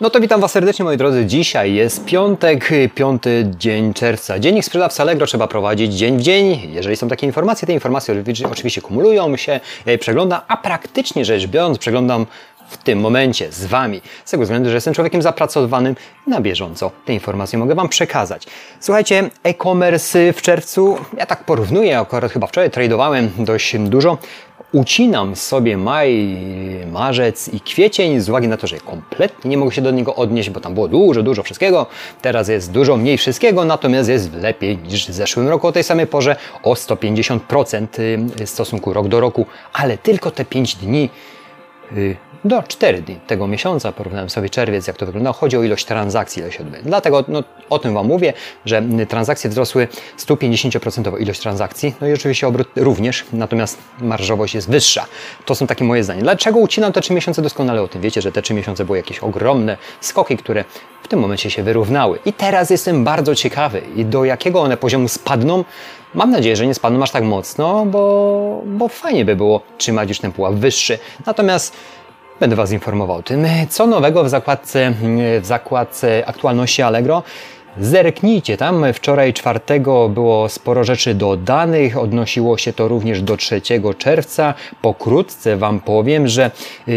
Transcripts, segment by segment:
No to witam Was serdecznie moi drodzy. Dzisiaj jest piątek, piąty dzień czerwca. Dziennik sprzedawcy Allegro trzeba prowadzić dzień w dzień. Jeżeli są takie informacje, te informacje oczywiście kumulują się, je przeglądam, a praktycznie rzecz biorąc przeglądam w tym momencie z Wami. Z tego względu, że jestem człowiekiem zapracowanym na bieżąco. Te informacje mogę Wam przekazać. Słuchajcie, e-commerce w czerwcu, ja tak porównuję, akurat chyba wczoraj tradowałem dość dużo ucinam sobie maj, marzec i kwiecień z uwagi na to, że kompletnie nie mogę się do niego odnieść, bo tam było dużo, dużo wszystkiego. Teraz jest dużo mniej wszystkiego, natomiast jest lepiej niż w zeszłym roku o tej samej porze o 150% w stosunku rok do roku, ale tylko te 5 dni y, do 4 dni tego miesiąca, porównałem sobie czerwiec, jak to wygląda, chodzi o ilość transakcji, ile się odbywa. Dlatego no, o tym Wam mówię, że transakcje wzrosły 150% ilość transakcji, no i oczywiście obrót również, natomiast marżowość jest wyższa. To są takie moje zdania. Dlaczego ucinam te 3 miesiące? Doskonale o tym wiecie, że te 3 miesiące były jakieś ogromne skoki, które w tym momencie się wyrównały. I teraz jestem bardzo ciekawy, do jakiego one poziomu spadną, Mam nadzieję, że nie spadną aż tak mocno, bo, bo fajnie by było trzymać już ten pułap wyższy. Natomiast Będę Was informował o tym, co nowego w zakładce, w zakładce aktualności Allegro. Zerknijcie tam, wczoraj czwartego było sporo rzeczy dodanych, odnosiło się to również do 3 czerwca. Pokrótce Wam powiem, że yy,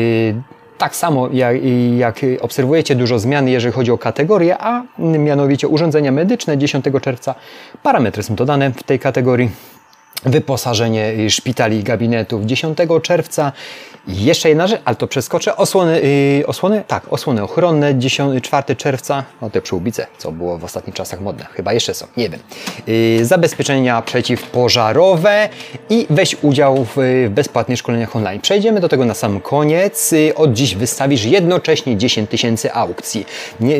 tak samo jak, jak, obserwujecie dużo zmian, jeżeli chodzi o kategorie, a mianowicie urządzenia medyczne 10 czerwca. Parametry są dodane w tej kategorii wyposażenie szpitali i gabinetów 10 czerwca. Jeszcze jedna rzecz, ale to przeskoczę. Osłony, yy, osłony, tak, osłony ochronne 10, 4 czerwca. No te przyłbice, co było w ostatnich czasach modne. Chyba jeszcze są, nie wiem. Yy, zabezpieczenia przeciwpożarowe i weź udział w, bezpłatnych szkoleniach online. Przejdziemy do tego na sam koniec. Yy, od dziś wystawisz jednocześnie 10 tysięcy aukcji, nie,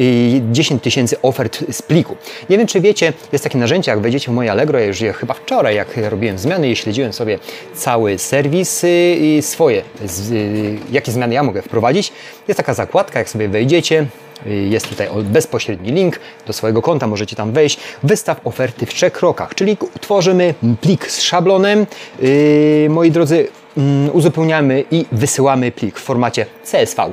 10 y, tysięcy ofert z pliku. Nie wiem, czy wiecie, jest takie narzędzie, jak wejdziecie w moje Allegro, ja już je chyba wczoraj, jak robiłem zmiany i śledziłem sobie cały serwis i swoje jakie zmiany ja mogę wprowadzić. Jest taka zakładka, jak sobie wejdziecie, jest tutaj bezpośredni link do swojego konta, możecie tam wejść. Wystaw oferty w trzech krokach, czyli tworzymy plik z szablonem. Yy, moi drodzy, mm, uzupełniamy i wysyłamy plik w formacie CSV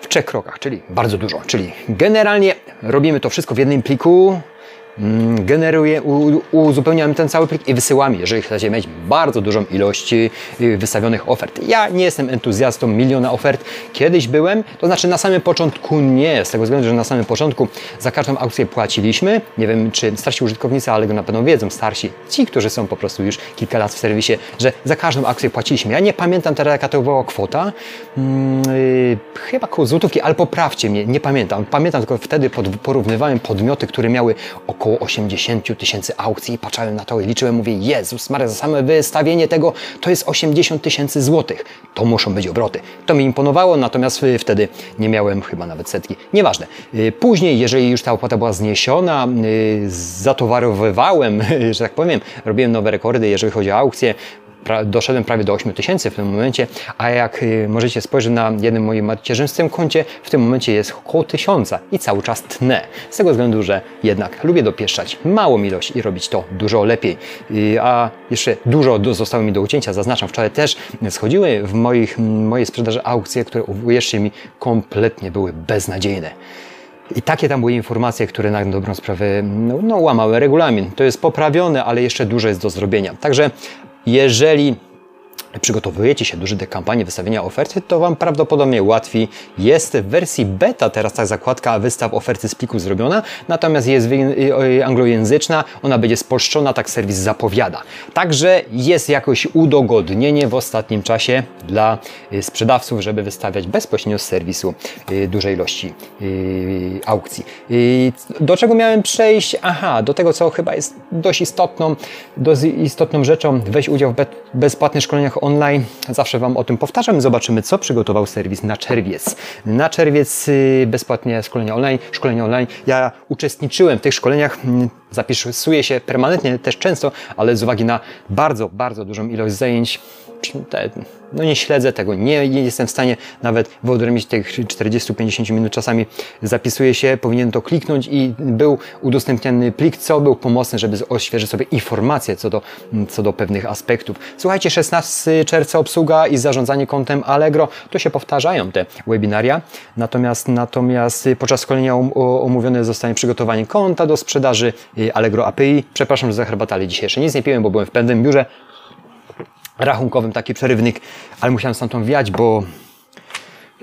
w trzech krokach, czyli bardzo dużo. Czyli generalnie robimy to wszystko w jednym pliku, Mm, generuje, uzupełniamy ten cały plik i wysyłamy, jeżeli chcecie mieć bardzo dużą ilość y, wystawionych ofert. Ja nie jestem entuzjastą miliona ofert. Kiedyś byłem, to znaczy na samym początku nie, z tego względu, że na samym początku za każdą aukcję płaciliśmy. Nie wiem, czy starsi użytkownicy, ale go na pewno wiedzą, starsi, ci, którzy są po prostu już kilka lat w serwisie, że za każdą akcję płaciliśmy. Ja nie pamiętam teraz, jaka to była kwota. Yy, chyba koło złotówki, ale poprawcie mnie, nie pamiętam. Pamiętam tylko wtedy porównywałem podmioty, które miały około około 80 tysięcy aukcji i patrzyłem na to i liczyłem, mówię, Jezus Maria, za same wystawienie tego to jest 80 tysięcy złotych. To muszą być obroty. To mi imponowało, natomiast y, wtedy nie miałem chyba nawet setki. Nieważne. Y, później, jeżeli już ta opłata była zniesiona, y, zatowarowywałem, że tak powiem, robiłem nowe rekordy, jeżeli chodzi o aukcje, doszedłem prawie do 8 tysięcy w tym momencie, a jak y, możecie spojrzeć na jednym moim macierzystym koncie, w tym momencie jest około tysiąca i cały czas tnę. Z tego względu, że jednak lubię dopieszczać małą ilość i robić to dużo lepiej. Y, a jeszcze dużo zostało mi do ucięcia, zaznaczam, wczoraj też schodziły w moich, mojej sprzedaży aukcje, które uwierzcie mi kompletnie były beznadziejne. I takie tam były informacje, które na dobrą sprawę no, no, łamały regulamin. To jest poprawione, ale jeszcze dużo jest do zrobienia. Także jeżeli przygotowujecie się do dużej kampanii wystawienia oferty, to Wam prawdopodobnie łatwiej jest w wersji beta teraz ta zakładka wystaw oferty z pliku zrobiona, natomiast jest anglojęzyczna, ona będzie spolszczona, tak serwis zapowiada. Także jest jakoś udogodnienie w ostatnim czasie dla y, sprzedawców, żeby wystawiać bezpośrednio z serwisu y, dużej ilości y, aukcji. Do czego miałem przejść? Aha, do tego, co chyba jest dość istotną, dość istotną rzeczą, weź udział w bezpłatnych szkoleniach online. Zawsze Wam o tym powtarzam. Zobaczymy, co przygotował serwis na czerwiec. Na czerwiec y, bezpłatnie szkolenia online. Szkolenia online. Ja uczestniczyłem w tych szkoleniach, mm, zapisuję się permanentnie też często, ale z uwagi na bardzo, bardzo dużą ilość zajęć no nie śledzę tego, nie, nie jestem w stanie nawet wyodrębnić tych 40-50 minut. Czasami zapisuję się, powinien to kliknąć i był udostępniany plik, co był pomocny, żeby oświeżyć sobie informacje co do, co do pewnych aspektów. Słuchajcie, 16 czerwca obsługa i zarządzanie kontem Allegro, to się powtarzają te webinaria, natomiast, natomiast podczas szkolenia omówione zostanie przygotowanie konta do sprzedaży y, Allegro API. Przepraszam, że za herbatę, ale dzisiaj jeszcze nic nie piłem, bo byłem w pewnym biurze rachunkowym taki przerywnik, ale musiałem stamtąd wiać, bo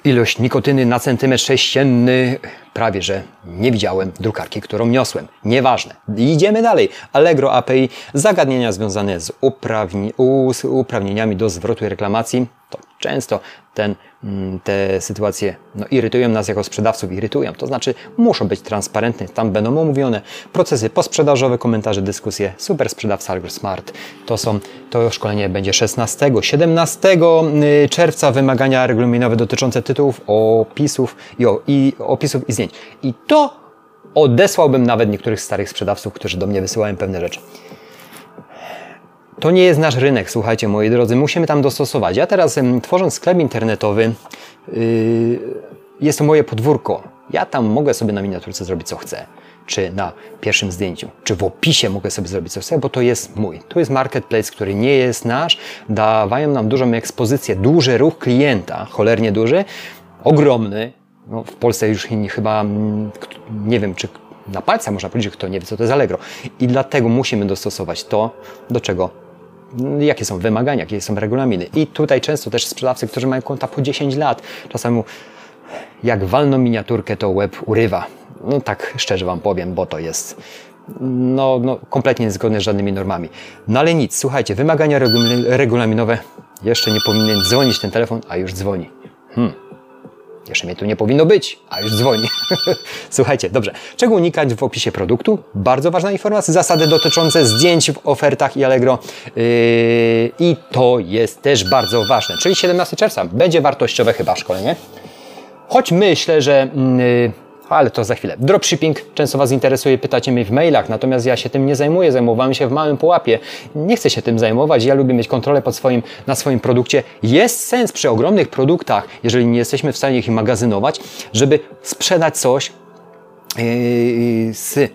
ilość nikotyny na centymetr sześcienny prawie, że nie widziałem drukarki, którą niosłem. Nieważne. Idziemy dalej. Allegro API, zagadnienia związane z, uprawni uprawnieniami do zwrotu i reklamacji. To często ten, mm, te sytuacje no, irytują nas jako sprzedawców, irytują. To znaczy muszą być transparentne, tam będą omówione procesy posprzedażowe, komentarze, dyskusje. Super sprzedawca Allegro Smart. To są, to szkolenie będzie 16, 17 y, czerwca wymagania regulaminowe dotyczące tytułów, opisów i, o, i opisów i zdjęć. I to odesłałbym nawet niektórych starych sprzedawców, którzy do mnie wysyłają pewne rzeczy. To nie jest nasz rynek, słuchajcie moi drodzy, musimy tam dostosować. Ja teraz tworząc sklep internetowy, yy, jest to moje podwórko. Ja tam mogę sobie na miniaturce zrobić co chcę. Czy na pierwszym zdjęciu, czy w opisie mogę sobie zrobić co chcę, bo to jest mój. To jest marketplace, który nie jest nasz. Dawają nam dużą ekspozycję, duży ruch klienta, cholernie duży, ogromny. No, w Polsce już chyba mm, nie wiem, czy na palcach można powiedzieć, kto nie wie, co to jest Allegro. I dlatego musimy dostosować to, do czego jakie są wymagania, jakie są regulaminy. I tutaj często też sprzedawcy, którzy mają konta po 10 lat, czasami jak walną miniaturkę, to web urywa. No tak szczerze Wam powiem, bo to jest no, no, kompletnie niezgodne z żadnymi normami. No ale nic, słuchajcie, wymagania regulaminowe, jeszcze nie powinien dzwonić ten telefon, a już dzwoni. Hmm. Jeszcze mnie tu nie powinno być, a już dzwoni. Słuchajcie, dobrze. Czego unikać w opisie produktu? Bardzo ważna informacja. Zasady dotyczące zdjęć w ofertach i Allegro. Yy, I to jest też bardzo ważne. Czyli 17 czerwca będzie wartościowe chyba szkolenie. Choć myślę, że... Yy, ale to za chwilę. Dropshipping często Was interesuje, pytacie mnie w mailach, natomiast ja się tym nie zajmuję, zajmowałem się w małym pułapie. Nie chcę się tym zajmować, ja lubię mieć kontrolę pod swoim, na swoim produkcie. Jest sens przy ogromnych produktach, jeżeli nie jesteśmy w stanie ich magazynować, żeby sprzedać coś yy, z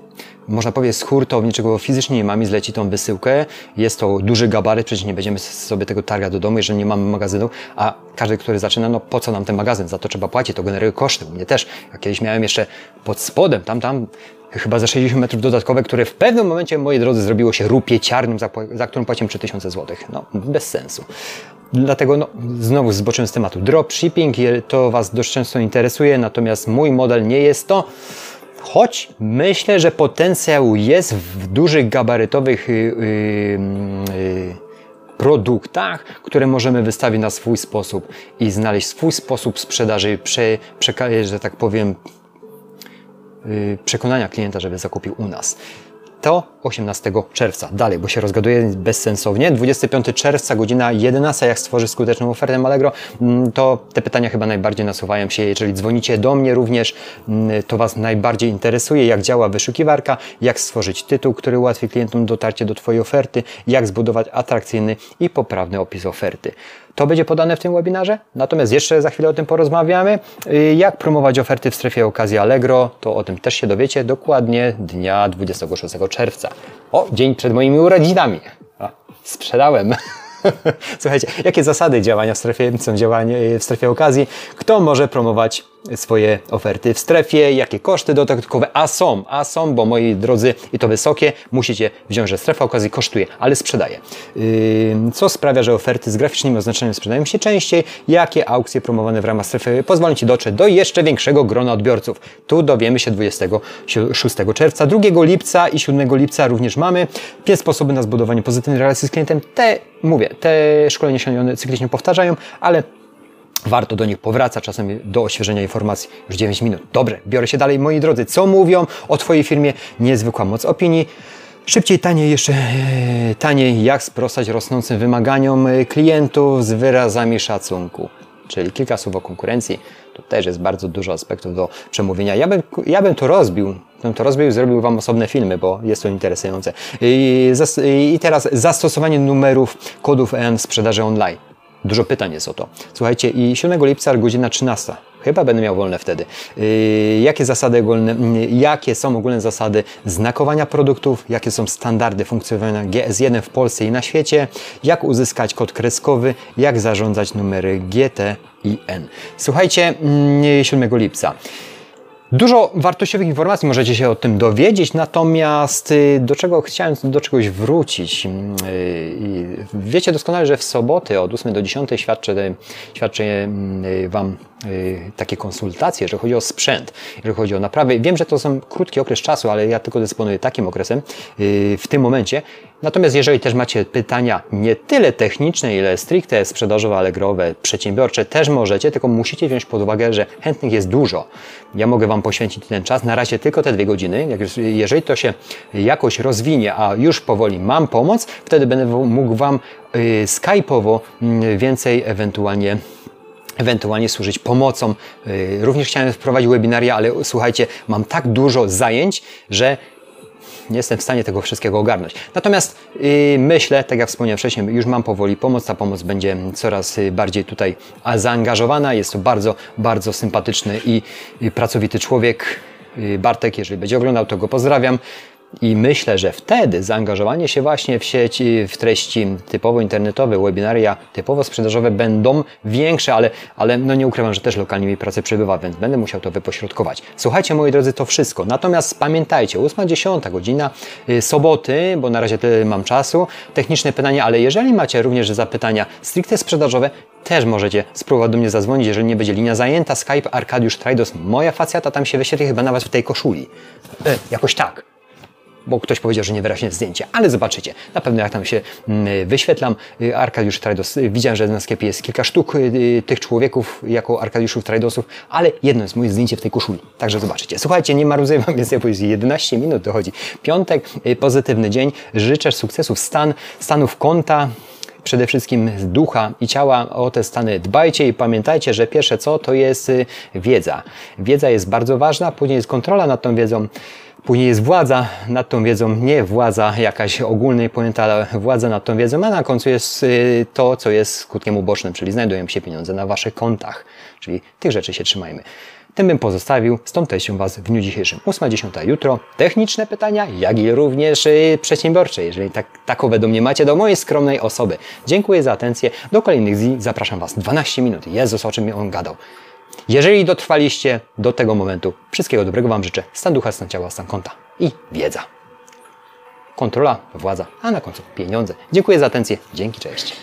można powiedzieć, z hurtowni, czego fizycznie nie mamy, zleci tą wysyłkę. Jest to duży gabaryt, przecież nie będziemy sobie tego targać do domu, jeżeli nie mamy magazynu, a każdy, który zaczyna, no po co nam ten magazyn? Za to trzeba płacić, to generuje koszty. U mnie też. Ja kiedyś miałem jeszcze pod spodem, tam, tam, chyba za 60 metrów dodatkowe, które w pewnym momencie, moi drodzy, zrobiło się rupieciarnym, za, za którą płaciłem 3000 zł. No, bez sensu. Dlatego no, znowu zboczyłem z tematu. Dropshipping, to Was dość często interesuje, natomiast mój model nie jest to. Choć myślę, że potencjał jest w dużych gabarytowych yy, yy, produktach, które możemy wystawić na swój sposób i znaleźć swój sposób sprzedaży, prze, prze, że tak powiem, yy, przekonania klienta, żeby zakupił u nas to 18 czerwca. Dalej, bo się rozgaduje bezsensownie. 25 czerwca, godzina 11, jak stworzyć skuteczną ofertę Allegro, mm, to te pytania chyba najbardziej nasuwają się. Jeżeli dzwonicie do mnie również, mm, to Was najbardziej interesuje, jak działa wyszukiwarka, jak stworzyć tytuł, który ułatwi klientom dotarcie do Twojej oferty, jak zbudować atrakcyjny i poprawny opis oferty. To będzie podane w tym webinarze. Natomiast jeszcze za chwilę o tym porozmawiamy. Y, jak promować oferty w strefie okazji Allegro, to o tym też się dowiecie dokładnie dnia 26 czerwca. O, dzień przed moimi urodzinami. O, sprzedałem. Słuchajcie, jakie zasady działania w strefie, są działania w strefie okazji? Kto może promować swoje oferty w strefie, jakie koszty dodatkowe, a są, a są, bo moi drodzy, i to wysokie, musicie wziąć, że strefa okazji kosztuje, ale sprzedaje. Co sprawia, że oferty z graficznym oznaczeniem sprzedają się częściej, jakie aukcje promowane w ramach strefy pozwolą Ci dotrzeć do jeszcze większego grona odbiorców. Tu dowiemy się 26 czerwca, 2 lipca i 7 lipca również mamy pięć sposoby na zbudowanie pozytywnej relacji z klientem. Te, mówię, te szkolenia się cyklicznie powtarzają, ale Warto do nich powracać, czasem do oświeżenia informacji. Już 9 minut. Dobrze, biorę się dalej. Moi drodzy, co mówią o Twojej firmie? Niezwykła moc opinii. Szybciej, taniej, jeszcze e, taniej, jak sprostać rosnącym wymaganiom e, klientów z wyrazami szacunku. Czyli kilka słów o konkurencji. Tu też jest bardzo dużo aspektów do przemówienia. Ja bym, ja bym to rozbił, bym to rozbił i zrobił Wam osobne filmy, bo jest to interesujące. I, I teraz zastosowanie numerów kodów EN w sprzedaży online Dużo pytań jest o to. Słuchajcie, i 7 lipca godzina 13. Chyba będę miał wolne wtedy. Yy, jakie zasady ogólne, yy, jakie są ogólne zasady znakowania produktów, jakie są standardy funkcjonowania GS1 w Polsce i na świecie, jak uzyskać kod kreskowy, jak zarządzać numery GT i N. Słuchajcie, yy, 7 lipca. Dużo wartościowych informacji możecie się o tym dowiedzieć, natomiast y, do czego chciałem do czegoś wrócić. Y, wiecie doskonale, że w soboty od 8 do 10 świadczę, świadczę y, Wam takie konsultacje, jeżeli chodzi o sprzęt, jeżeli chodzi o naprawy. Wiem, że to są krótki okres czasu, ale ja tylko dysponuję takim okresem w tym momencie. Natomiast jeżeli też macie pytania nie tyle techniczne, ile stricte sprzedażowe, allegrowe, przedsiębiorcze, też możecie, tylko musicie wziąć pod uwagę, że chętnych jest dużo. Ja mogę Wam poświęcić ten czas, na razie tylko te dwie godziny. Jeżeli to się jakoś rozwinie, a już powoli mam pomoc, wtedy będę mógł Wam yy, skype'owo yy, więcej ewentualnie ewentualnie służyć pomocą. Również chciałem wprowadzić webinaria, ale słuchajcie, mam tak dużo zajęć, że nie jestem w stanie tego wszystkiego ogarnąć. Natomiast yy, myślę, tak jak wspomniałem wcześniej, już mam powoli pomoc. Ta pomoc będzie coraz y, bardziej tutaj zaangażowana. Jest to bardzo, bardzo sympatyczny i, pracowity człowiek. Yy, Bartek, jeżeli będzie oglądał, to go pozdrawiam. I myślę, że wtedy zaangażowanie się właśnie w sieci, w treści typowo internetowe, webinaria typowo sprzedażowe będą większe, ale, ale no nie ukrywam, że też lokalnie mi pracę przebywa, więc będę musiał to wypośrodkować. Słuchajcie, moi drodzy, to wszystko. Natomiast pamiętajcie, 8-10 godzina y, soboty, bo na razie tyle mam czasu, techniczne pytania, ale jeżeli macie również zapytania stricte sprzedażowe, też możecie spróbować do mnie zadzwonić, jeżeli nie będzie linia zajęta. Skype Arkadiusz Trajdos, moja facjata tam się wyświetli chyba nawet w tej koszuli. E, jakoś tak bo ktoś powiedział, że niewyraźne zdjęcie, ale zobaczycie. Na pewno jak tam się mm, wyświetlam. Y, Arkadiusz Trajdos, y, widziałem, że na sklepie jest kilka sztuk y, tych człowieków jako Arkadiuszów Trajdosów, ale jedno jest moje zdjęcie w tej koszuli. Także zobaczycie. Słuchajcie, nie marudzę Wam więcej, bo 11 minut dochodzi. Piątek, pozytywny dzień. Życzę sukcesów stan, stanów konta, przede wszystkim ducha i ciała. O te stany dbajcie i pamiętajcie, że pierwsze co to jest wiedza. Wiedza jest bardzo ważna, później jest kontrola nad tą wiedzą. Później jest władza nad tą wiedzą, nie władza jakaś ogólnej pojęta, ale władza nad tą wiedzą, a na końcu jest y, to, co jest skutkiem ubocznym, czyli znajdują się pieniądze na Waszych kontach. Czyli tych rzeczy się trzymajmy. Tym bym pozostawił, stąd też się Was w dniu dzisiejszym. 8.10 jutro. Techniczne pytania, jak i również y, przedsiębiorcze, jeżeli tak, takowe do mnie macie, do mojej skromnej osoby. Dziękuję za atencję. Do kolejnych dni zapraszam Was 12 minut. Jezus, o czym on gadał. Jeżeli dotrwaliście do tego momentu, wszystkiego dobrego Wam życzę. Stan ducha, stan ciała, stan konta i wiedza. Kontrola, władza, a na końcu pieniądze. Dziękuję za atencję. Dzięki, cześć.